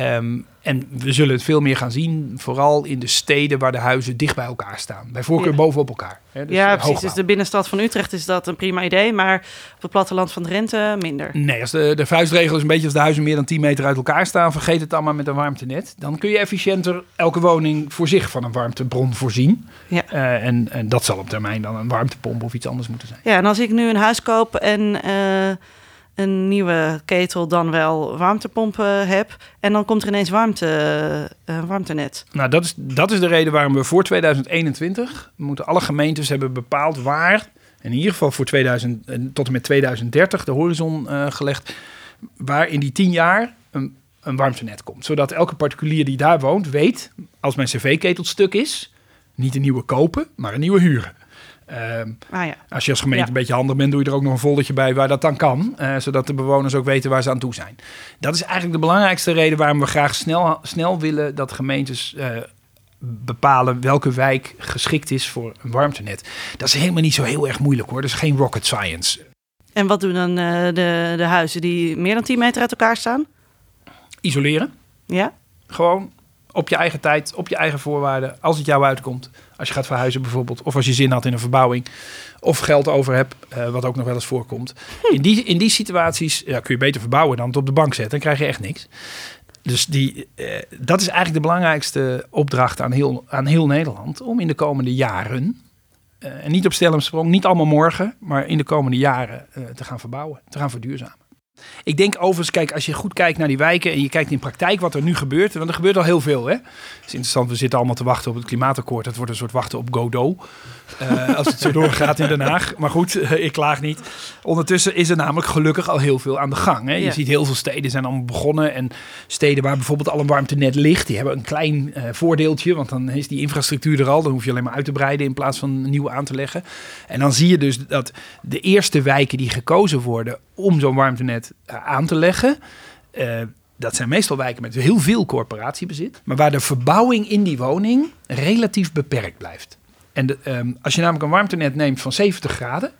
Um, en we zullen het veel meer gaan zien, vooral in de steden waar de huizen dicht bij elkaar staan. Bij voorkeur ja. bovenop elkaar.
Hè, dus ja, precies. Dus de binnenstad van Utrecht is dat een prima idee, maar op het platteland van Drenthe minder.
Nee, als de, de vuistregel is een beetje als de huizen meer dan 10 meter uit elkaar staan, vergeet het dan maar met een warmtenet. Dan kun je efficiënter elke woning voor zich van een warmtebron voorzien. Ja. Uh, en, en dat zal op termijn dan een warmtepomp of iets anders moeten zijn.
Ja, en als ik nu een huis koop en... Uh, een nieuwe ketel dan wel warmtepompen heb. En dan komt er ineens warmte, uh, warmtenet.
Nou, dat is, dat is de reden waarom we voor 2021 moeten alle gemeentes hebben bepaald waar, in ieder geval voor 2000, tot en met 2030, de horizon uh, gelegd, waar in die 10 jaar een, een warmtenet komt. Zodat elke particulier die daar woont weet, als mijn cv-ketel stuk is, niet een nieuwe kopen, maar een nieuwe huren. Uh, ah, ja. Als je als gemeente ja. een beetje handig bent, doe je er ook nog een foldertje bij waar dat dan kan. Uh, zodat de bewoners ook weten waar ze aan toe zijn. Dat is eigenlijk de belangrijkste reden waarom we graag snel, snel willen dat gemeentes uh, bepalen welke wijk geschikt is voor een warmtenet. Dat is helemaal niet zo heel erg moeilijk hoor. Dat is geen rocket science.
En wat doen dan uh, de, de huizen die meer dan 10 meter uit elkaar staan?
Isoleren.
Ja.
Gewoon op je eigen tijd, op je eigen voorwaarden, als het jou uitkomt. Als je gaat verhuizen bijvoorbeeld, of als je zin had in een verbouwing, of geld over hebt, uh, wat ook nog wel eens voorkomt. Hm. In, die, in die situaties ja, kun je beter verbouwen dan het op de bank zetten, dan krijg je echt niks. Dus die, uh, dat is eigenlijk de belangrijkste opdracht aan heel, aan heel Nederland, om in de komende jaren, uh, en niet op stel sprong, niet allemaal morgen, maar in de komende jaren te gaan verbouwen, te gaan verduurzamen. Ik denk overigens, kijk, als je goed kijkt naar die wijken en je kijkt in praktijk wat er nu gebeurt, want er gebeurt al heel veel. Hè? Het is interessant, we zitten allemaal te wachten op het klimaatakkoord. Het wordt een soort wachten op Godot. Uh, als het zo doorgaat in Den Haag. Maar goed, uh, ik klaag niet. Ondertussen is er namelijk gelukkig al heel veel aan de gang. Hè? Je ja. ziet heel veel steden zijn allemaal begonnen. En steden waar bijvoorbeeld al een warmtenet ligt, die hebben een klein uh, voordeeltje. Want dan is die infrastructuur er al. Dan hoef je alleen maar uit te breiden in plaats van een nieuwe aan te leggen. En dan zie je dus dat de eerste wijken die gekozen worden om zo'n warmtenet aan te leggen dat zijn meestal wijken met heel veel corporatiebezit, maar waar de verbouwing in die woning relatief beperkt blijft. En de, um, als je namelijk een warmtenet neemt van 70 graden,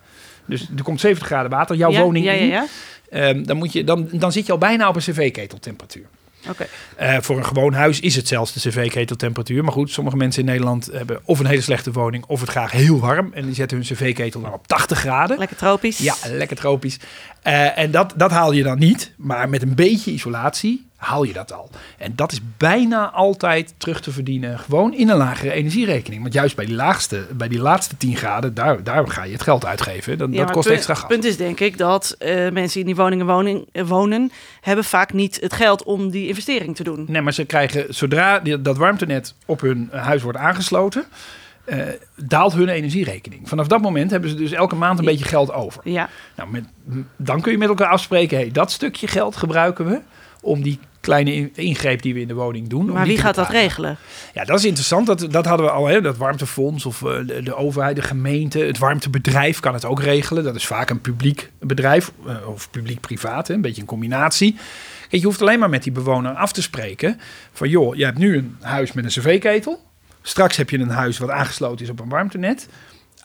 dus er komt 70 graden water jouw
ja,
woning
ja, ja, ja.
in, um, dan, moet je, dan, dan zit je al bijna op een cv-keteltemperatuur.
Okay.
Uh, voor een gewoon huis is het zelfs de cv-keteltemperatuur. Maar goed, sommige mensen in Nederland hebben of een hele slechte woning of het graag heel warm. En die zetten hun cv-ketel dan op 80 graden.
Lekker tropisch.
Ja, lekker tropisch. Uh, en dat, dat haal je dan niet. Maar met een beetje isolatie haal je dat al. En dat is bijna altijd terug te verdienen gewoon in een lagere energierekening. Want juist bij die, laagste, bij die laatste 10 graden, daar, daar ga je het geld uitgeven. Dat,
ja,
dat kost extra gas.
Het punt is denk ik dat uh, mensen die in die woningen wonen, wonen, hebben vaak niet het geld om die investering te doen.
Nee, maar ze krijgen zodra dat warmtenet op hun huis wordt aangesloten... Uh, daalt hun energierekening. Vanaf dat moment hebben ze dus elke maand een beetje geld over.
Ja.
Nou, met, dan kun je met elkaar afspreken, hey, dat stukje geld gebruiken we om die kleine ingreep die we in de woning doen.
Maar wie gaat dat regelen?
Ja, dat is interessant. Dat, dat hadden we al, hè, dat warmtefonds of uh, de, de, overheid, de gemeente, het warmtebedrijf kan het ook regelen. Dat is vaak een publiek bedrijf uh, of publiek-privaat, een beetje een combinatie. Kijk, je hoeft alleen maar met die bewoner af te spreken van joh, je hebt nu een huis met een cv-ketel. Straks heb je een huis wat aangesloten is op een warmtenet.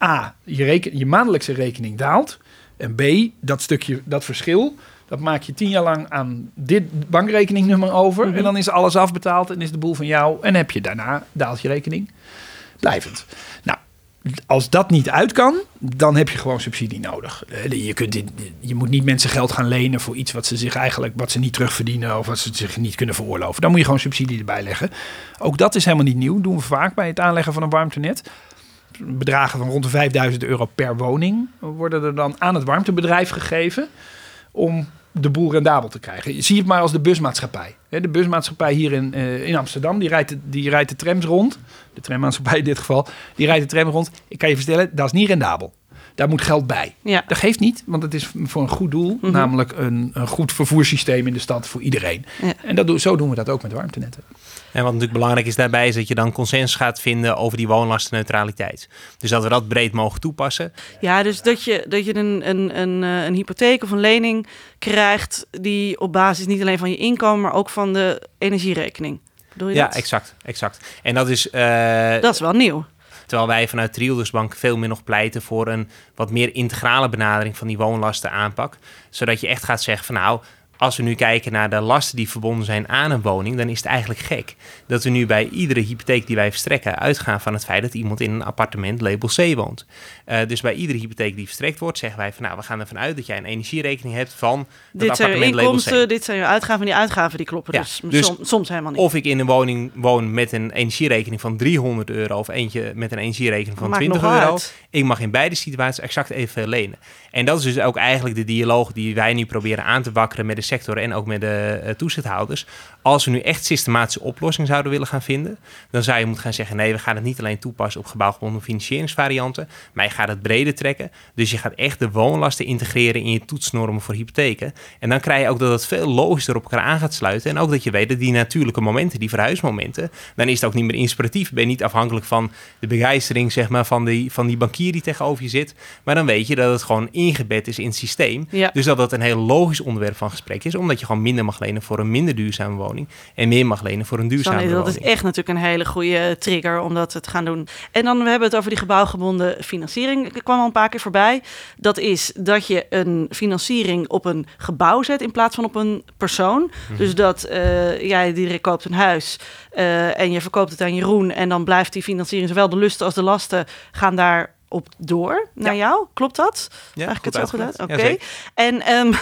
A, je, reken, je maandelijkse rekening daalt. En B, dat stukje, dat verschil, dat maak je tien jaar lang aan dit bankrekeningnummer over. Mm -hmm. En dan is alles afbetaald en is de boel van jou. En heb je daarna, daalt je rekening, blijvend. Nou, als dat niet uit kan, dan heb je gewoon subsidie nodig. Eh, Je, kunt dit, je moet niet mensen geld gaan lenen voor iets wat ze zich eigenlijk wat ze niet terugverdienen of wat ze zich niet kunnen veroorloven. Dan moet je gewoon subsidie erbij leggen. Ook dat is helemaal niet nieuw. Doen we vaak bij het aanleggen van een warmtenet. Bedragen van rond de 5000 euro per woning worden er dan aan het warmtebedrijf gegeven om de boel rendabel te krijgen. Je ziet het maar als de busmaatschappij. De busmaatschappij hier in, eh, in Amsterdam, die rijdt, de, die rijdt de trams rond. De trammaatschappij in dit geval, die rijdt de tram rond. Ik kan je vertellen, dat is niet rendabel. Daar moet geld bij.
Ja.
Dat geeft niet, want het is voor een goed doel.
Mhm.
Namelijk een, een goed vervoerssysteem in de stad voor iedereen.
Ja.
En dat doen, zo doen we dat ook met warmtenetten.
En wat natuurlijk belangrijk is daarbij, is dat je dan consensus gaat vinden over die woonlastenneutraliteit. Dus dat we dat breed mogen toepassen.
Ja, dus dat je, dat je een, een, een, eh, een hypotheek of een lening krijgt die op basis niet alleen van je inkomen, maar ook van de energierekening. Bedoel je
Ja,
dat?
exact, exact. En dat is, eh,
Dat is wel nieuw.
Terwijl wij vanuit Triodos-bank veel meer nog pleiten voor een wat meer integrale benadering van die woonlastenaanpak. Zodat je echt gaat zeggen van nou, als we nu kijken naar de lasten die verbonden zijn aan een woning, dan is het eigenlijk gek dat we nu bij iedere hypotheek die wij verstrekken uitgaan van het feit dat iemand in een appartement label C woont. Eh, dus bij iedere hypotheek die verstrekt wordt, zeggen wij van nou, we gaan ervan uit dat jij een energierekening hebt van dat
Dit zijn je inkomsten, dit zijn je uitgaven. Die uitgaven die kloppen
Ja,
dus,
dus-
som- soms helemaal niet.
Of ik in een woning woon met een energierekening van 300 euro of eentje met een energierekening van
Maakt
20
nogal
euro.
uit.
Ik mag in beide situaties exact evenveel lenen. En dat is dus ook eigenlijk de dialoog die wij nu proberen aan te wakkeren met de sector en ook met de eh, toezichthouders. Als we nu echt systematische oplossingen zouden willen gaan vinden, dan zou je moeten gaan zeggen: nee, we gaan het niet alleen toepassen op gebouwgebonden financieringsvarianten, maar je gaat het breder trekken. Dus je gaat echt de woonlasten integreren in je toetsnormen voor hypotheken. En dan krijg je ook dat het veel logischer op elkaar aan gaat sluiten. En ook dat je weet dat die natuurlijke momenten, die verhuismomenten, dan is het ook niet meer inspiratief. Ben je niet afhankelijk van de begeistering zeg maar, van, die, van die bankier die tegenover je zit. Maar dan weet je dat het gewoon ingebed is in het systeem.
Ja.
Dus dat dat een heel logisch onderwerp van gesprek is. Omdat je gewoon minder mag lenen voor een minder duurzame woning. En meer mag lenen voor een duurzame
is dat
woning.
is echt natuurlijk een hele goede trigger om dat te gaan doen. En dan we hebben het over die gebouwgebonden financiering. Ik kwam al een paar keer voorbij. Dat is dat je een financiering op een gebouw zet in plaats van op een persoon. Dus dat eh, jij direct koopt een huis eh, en je verkoopt het aan Jeroen. En dan blijft die financiering, zowel de lusten als de lasten, gaan daar op door naar jou. Klopt dat?
Ja,
Eigenlijk het zo
uitgelegd.
Oké.
Ja,
en ehm,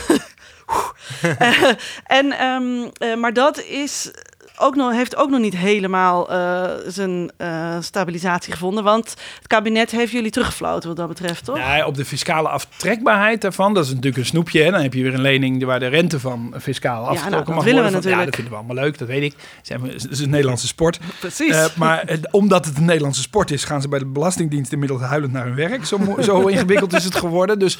eh, en ehm, eh, maar dat is ook nog, heeft ook nog niet helemaal eh, zijn eh, stabilisatie gevonden. Want het kabinet heeft jullie teruggefloten wat dat betreft, toch?
Nou, op de fiscale aftrekbaarheid daarvan, dat is natuurlijk een snoepje. Hè? Dan heb je weer een lening waar de rente van fiscaal
nou,
afgetrokken
dat
mag
willen we
worden. Ja,
natuurlijk.
dat vinden we allemaal leuk, dat weet ik. Het is een Nederlandse sport.
Precies.
Eh, maar omdat het een Nederlandse sport is, gaan ze bij de Belastingdienst inmiddels huilend naar hun werk. Zo, zo ingewikkeld is het geworden. Dus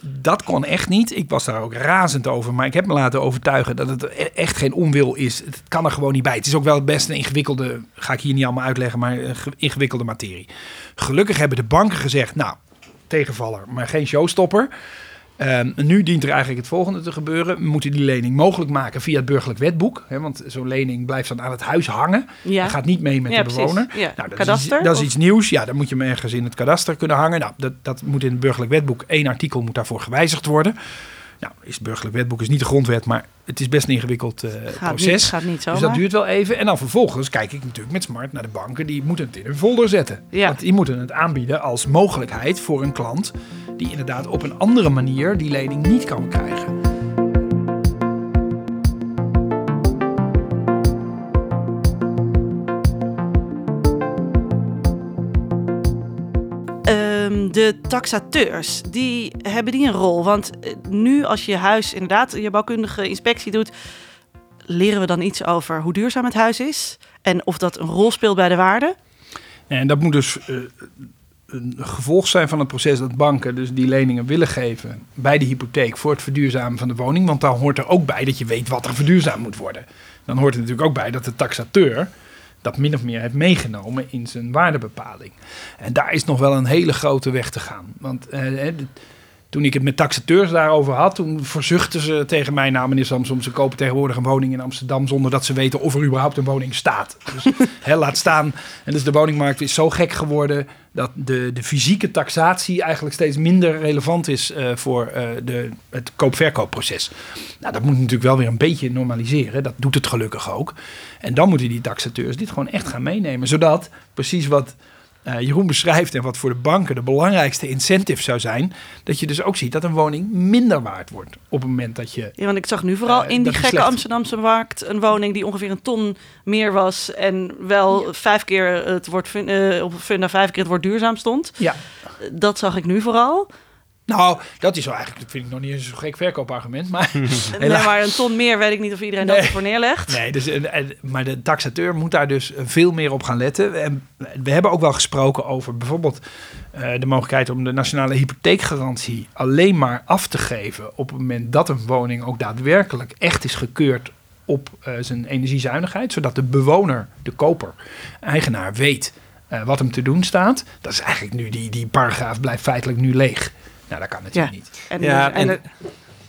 dat kon echt niet. Ik was daar ook razend over. Maar ik heb me laten overtuigen dat het e- echt geen onwil is. Het kan er gewoon niet bij. Het is ook wel best een ingewikkelde, ga ik hier niet allemaal uitleggen, maar een ge- ingewikkelde materie. Gelukkig hebben de banken gezegd, nou, tegenvaller, maar geen showstopper. Ehm, nu dient er eigenlijk het volgende te gebeuren. We moeten die lening mogelijk maken via het burgerlijk wetboek. Hè, want zo'n lening blijft dan aan het huis hangen.
ja.
Gaat niet mee met
Ja,
de bewoner.
Ja.
Nou, dat
Kadaster,
Is iets, dat is iets nieuws. Ja, dan moet je hem ergens in het kadaster kunnen hangen. Nou, dat, dat moet in het burgerlijk wetboek. Eén artikel moet daarvoor gewijzigd worden. Nou, is het burgerlijk wetboek is niet de grondwet, maar het is best een ingewikkeld eh,
gaat,
proces.
niet, gaat niet zo.
Dus dat duurt wel even. En dan vervolgens kijk ik natuurlijk met smart naar de banken. Die moeten het in een folder zetten.
Ja.
Want die moeten het aanbieden als mogelijkheid voor een klant... die inderdaad op een andere manier die lening niet kan krijgen.
De taxateurs, die hebben die een rol? Want eh, nu als je huis inderdaad je bouwkundige inspectie doet, leren we dan iets over hoe duurzaam het huis is en of dat een rol speelt bij de waarde?
En dat moet dus eh, een gevolg zijn van het proces dat banken dus die leningen willen geven bij de hypotheek voor het verduurzamen van de woning. Want daar hoort er ook bij dat je weet wat er verduurzaamd moet worden. Dan hoort er natuurlijk ook bij dat de taxateur dat min of meer heeft meegenomen in zijn waardebepaling. En daar is nog wel een hele grote weg te gaan. Want eh, de- toen ik het met taxateurs daarover had, toen verzuchten ze tegen mij, nou meneer Samsom, ze kopen tegenwoordig een woning in Amsterdam zonder dat ze weten of er überhaupt een woning staat. Dus hè, laat staan. En dus de woningmarkt is zo gek geworden dat de, de fysieke taxatie eigenlijk steeds minder relevant is eh, voor eh, de, het koop-verkoopproces. Nou, dat moet natuurlijk wel weer een beetje normaliseren. Dat doet het gelukkig ook. En dan moeten die taxateurs dit gewoon echt gaan meenemen, zodat precies wat eh, Jeroen beschrijft en wat voor de banken de belangrijkste incentive zou zijn, dat je dus ook ziet dat een woning minder waard wordt op het moment dat je.
Ja, want ik zag nu vooral
Eh,
in die gekke
slecht.
Amsterdamse markt een woning die ongeveer een ton meer was en wel vijf keer het woord fun- eh, op Funda vijf keer het woord duurzaam stond.
Ja,
Dat zag ik nu vooral.
Nou, dat is wel eigenlijk, dat vind ik nog niet eens zo'n gek verkoopargument, maar.
Nee, maar een ton meer weet ik niet of iedereen
Nee.
dat ervoor neerlegt.
Nee, dus, maar de taxateur moet daar dus veel meer op gaan letten. En we hebben ook wel gesproken over bijvoorbeeld eh, de mogelijkheid om de nationale hypotheekgarantie alleen maar af te geven op het moment dat een woning ook daadwerkelijk echt is gekeurd op eh, zijn energiezuinigheid, zodat de bewoner, de koper, eigenaar weet eh, wat hem te doen staat. Dat is eigenlijk nu, die, die paragraaf blijft feitelijk nu leeg. Nou, dat kan natuurlijk
Ja.
niet.
En,
Ja,
en,
en-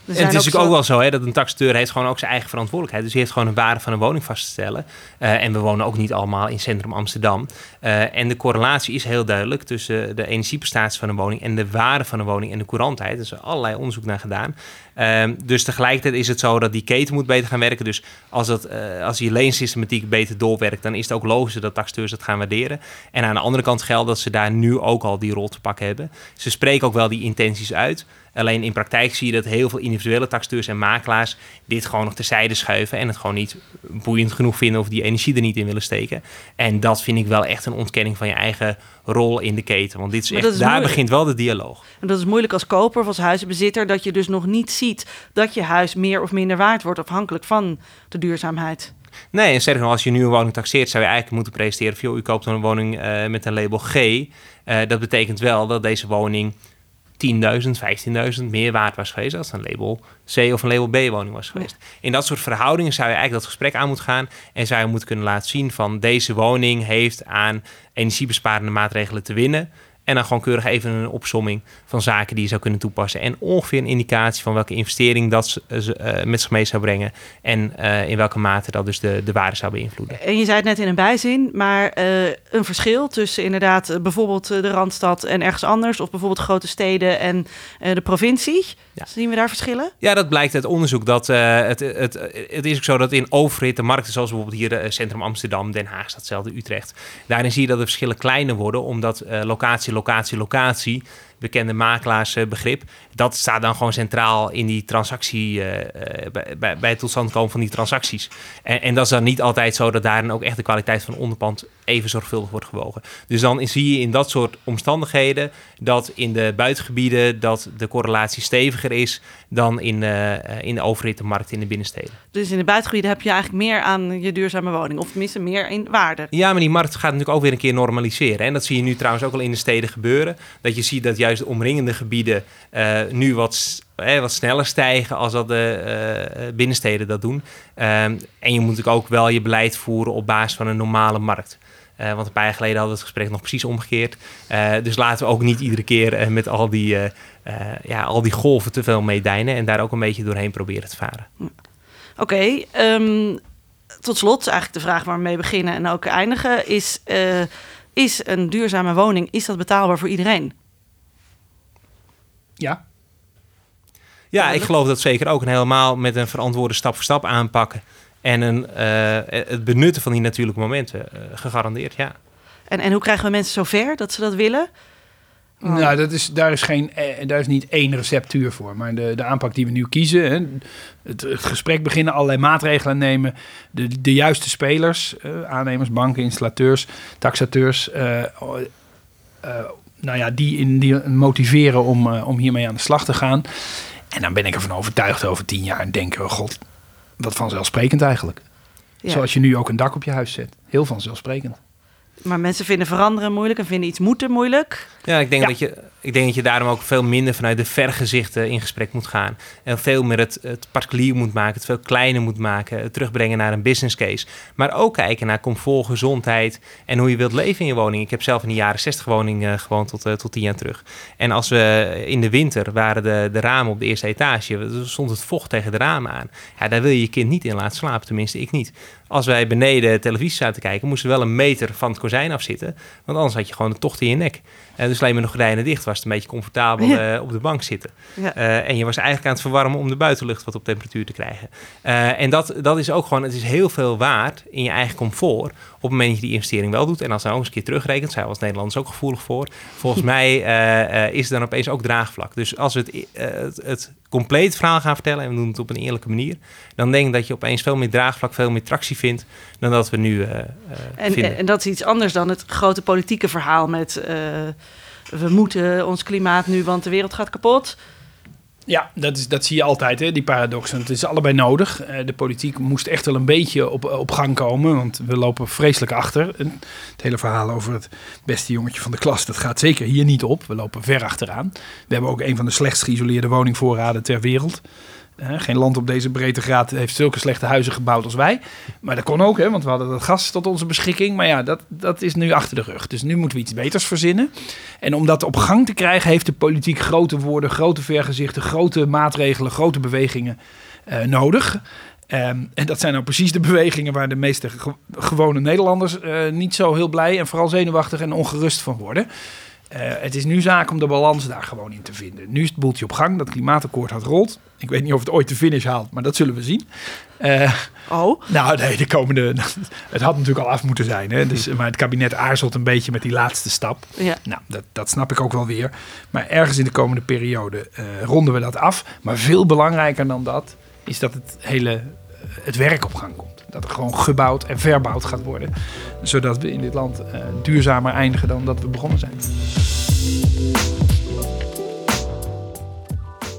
het is natuurlijk ook
zo-
wel zo hè, dat een taxateur heeft gewoon ook zijn eigen verantwoordelijkheid. Dus die heeft gewoon een waarde van een woning vast te stellen. Eh, en we wonen ook niet allemaal in centrum Amsterdam. Eh, en de correlatie is heel duidelijk tussen de energieprestatie van een woning en de waarde van een woning en de courantheid. Er is allerlei onderzoek naar gedaan. Ehm, dus tegelijkertijd is het zo dat die keten moet beter gaan werken. Dus als, dat, eh, als die leensystematiek beter doorwerkt, dan is het ook logischer dat taxateurs het gaan waarderen. En aan de andere kant geldt dat ze daar nu ook al die rol te pakken hebben. Ze spreken ook wel die intenties uit. Alleen in praktijk zie je dat heel veel individuele taxateurs en makelaars dit gewoon nog terzijde schuiven en het gewoon niet boeiend genoeg vinden of die energie er niet in willen steken. En dat vind ik wel echt een ontkenning van je eigen rol in de keten. Want dit is echt,
is
daar
moeilijk.
begint wel de dialoog.
En dat is moeilijk als koper of als huizenbezitter, dat je dus nog niet ziet dat je huis meer of minder waard wordt afhankelijk van de duurzaamheid.
Nee, en sterker nog, als je nu een woning taxeert, zou je eigenlijk moeten presenteren van, joh, u koopt een woning eh, met een label G. Eh, dat betekent wel dat deze woning 10.000, 15.000 meer waard was geweest als een label C of een label B woning was geweest. In dat soort verhoudingen zou je eigenlijk dat gesprek aan moeten gaan en zou je moeten kunnen laten zien van deze woning heeft aan energiebesparende maatregelen te winnen. En dan gewoon keurig even een opsomming van zaken die je zou kunnen toepassen. En ongeveer een indicatie van welke investering dat ze, eh, met zich mee zou brengen. En eh, in welke mate dat dus de, de waarde zou beïnvloeden.
En je zei het net in een bijzin, maar eh, een verschil tussen inderdaad bijvoorbeeld de Randstad en ergens anders, of bijvoorbeeld grote steden en de provincie.
Ja.
Zien we daar verschillen?
Ja, dat blijkt uit onderzoek. Dat, eh, het, het, het is ook zo dat in overhitte markten, zoals bijvoorbeeld hier Centrum Amsterdam, Den Haag, staat hetzelfde, Utrecht. Daarin zie je dat de verschillen kleiner worden, omdat locatie, locatie, locatie, bekende makelaarsbegrip, dat staat dan gewoon centraal in die transactie, eh, eh, bij, bij, het tot stand komen van die transacties. En, en dat is dan niet altijd zo dat daarin ook echt de kwaliteit van onderpand even zorgvuldig wordt gewogen. Dus dan zie je in dat soort omstandigheden dat in de buitengebieden dat de correlatie steviger is dan in, eh, eh, in de overhitte markt in de binnensteden.
Dus in de buitengebieden heb je eigenlijk meer aan je duurzame woning, of tenminste meer in waarde.
Ja, maar die markt gaat natuurlijk ook weer een keer normaliseren. En dat zie je nu trouwens ook al in de steden gebeuren. Dat je ziet dat juist de omringende gebieden eh, nu wat, eh, wat sneller stijgen als dat de eh, binnensteden dat doen. Ehm, en je moet natuurlijk ook wel je beleid voeren op basis van een normale markt. Want een paar jaar geleden hadden we het gesprek nog precies omgekeerd. Dus laten we ook niet iedere keer met al die, ja, al die golven te veel meedijnen. En daar ook een beetje doorheen proberen te varen.
Oké, ehm, tot slot eigenlijk de vraag waar we mee beginnen en ook eindigen is... is een duurzame woning, is dat betaalbaar voor iedereen?
Ja,
Ja, ik geloof dat zeker ook. En helemaal met een verantwoorde stap voor stap aanpakken. En een, eh, het benutten van die natuurlijke momenten. eh, gegarandeerd, ja.
En, en hoe krijgen we mensen zover dat ze dat willen? Oh.
Nou, dat is, daar, is geen, eh, daar is niet één receptuur voor. Maar de, de aanpak die we nu kiezen, hè, het, het gesprek beginnen, allerlei maatregelen nemen, de, de juiste spelers, eh, aannemers, banken, installateurs, taxateurs, eh, eh, nou ja, die, in, die motiveren om, eh, om hiermee aan de slag te gaan. En dan ben ik ervan overtuigd over tien jaar en denken, oh god, wat vanzelfsprekend eigenlijk.
Ja.
Zoals je nu ook een dak op je huis zet. Heel vanzelfsprekend.
Maar mensen vinden veranderen moeilijk en vinden iets moeten moeilijk.
Ja, ik denk,
Ja.
Dat je, ik denk dat je daarom ook veel minder vanuit de vergezichten in gesprek moet gaan. En veel meer het, het particulier moet maken, het veel kleiner moet maken. Het terugbrengen naar een business case. Maar ook kijken naar comfort, gezondheid en hoe je wilt leven in je woning. Ik heb zelf in de jaren 60 woning eh, gewoond tot, eh, tot tien jaar terug. En als we in de winter waren de, de ramen op de eerste etage, stond het vocht tegen de ramen aan. Ja, daar wil je je kind niet in laten slapen, tenminste ik niet. Als wij beneden televisie zaten kijken, moesten we wel een meter van het kozijn afzitten. Want anders had je gewoon de tocht in je nek. Eh, dus alleen maar nog gordijnen dicht, was het een beetje comfortabel
Ja.
eh, op de bank zitten.
Ja.
Eh, en je was eigenlijk aan het verwarmen om de buitenlucht wat op temperatuur te krijgen. En dat, dat is ook gewoon, het is heel veel waard in je eigen comfort op het moment dat je die investering wel doet. En als nou ook eens een keer terugrekent, zijn we als Nederlanders ook gevoelig voor. Volgens mij eh, eh, is er dan opeens ook draagvlak. Dus als we het, eh, het, het compleet verhaal gaan vertellen en we doen het op een eerlijke manier, dan denk ik dat je opeens veel meer draagvlak, veel meer tractie vindt dan dat we nu
En,
vinden.
en, en dat is iets anders dan het grote politieke verhaal met... we moeten ons klimaat nu, want de wereld gaat kapot.
Ja, dat, is, dat zie je altijd, hè, die paradox. En het is allebei nodig. Eh, de politiek moest echt wel een beetje op, op gang komen, want we lopen vreselijk achter. Het hele verhaal over het beste jongetje van de klas, dat gaat zeker hier niet op. We lopen ver achteraan. We hebben ook een van de slechtst geïsoleerde woningvoorraden ter wereld. Eh, geen land op deze breedtegraad heeft zulke slechte huizen gebouwd als wij. Maar dat kon ook, hè, want we hadden dat gas tot onze beschikking. Maar ja, dat, dat is nu achter de rug. Dus nu moeten we iets beters verzinnen. En om dat op gang te krijgen, heeft de politiek grote woorden, grote vergezichten, grote maatregelen, grote bewegingen eh, nodig. Ehm, en dat zijn nou precies de bewegingen waar de meeste ge- gewone Nederlanders eh, niet zo heel blij en vooral zenuwachtig en ongerust van worden. Eh, het is nu zaak om de balans daar gewoon in te vinden. Nu is het boeltje op gang, dat klimaatakkoord had rolt. Ik weet niet of het ooit de finish haalt, maar dat zullen we zien. Eh,
Oh,
nou, nee, de komende. Het had natuurlijk al af moeten zijn. Hè? Dus, maar het kabinet aarzelt een beetje met die laatste stap.
ja.
Nou, dat, dat snap ik ook wel weer. Maar ergens in de komende periode eh, ronden we dat af. Maar veel belangrijker dan dat is dat het hele het werk op gang komt. Dat er gewoon gebouwd en verbouwd gaat worden. Zodat we in dit land eh, duurzamer eindigen dan dat we begonnen zijn.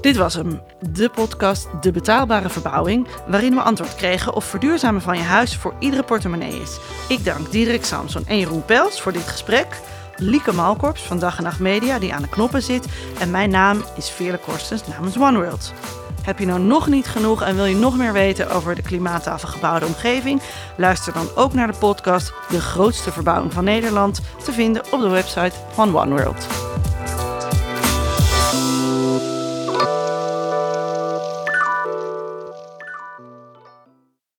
Dit was hem, de podcast De Betaalbare Verbouwing, waarin we antwoord kregen of verduurzamen van je huis voor iedere portemonnee is. Ik dank Diederik Samson en Jeroen Pels voor dit gesprek. Lieke Malkorps van Dag en Nacht Media, die aan de knoppen zit. En mijn naam is Veerle Korstens namens OneWorld. Heb je nou nog niet genoeg en wil je nog meer weten over de klimaattafel gebouwde omgeving? Luister dan ook naar de podcast De grootste verbouwing van Nederland, te vinden op de website van OneWorld.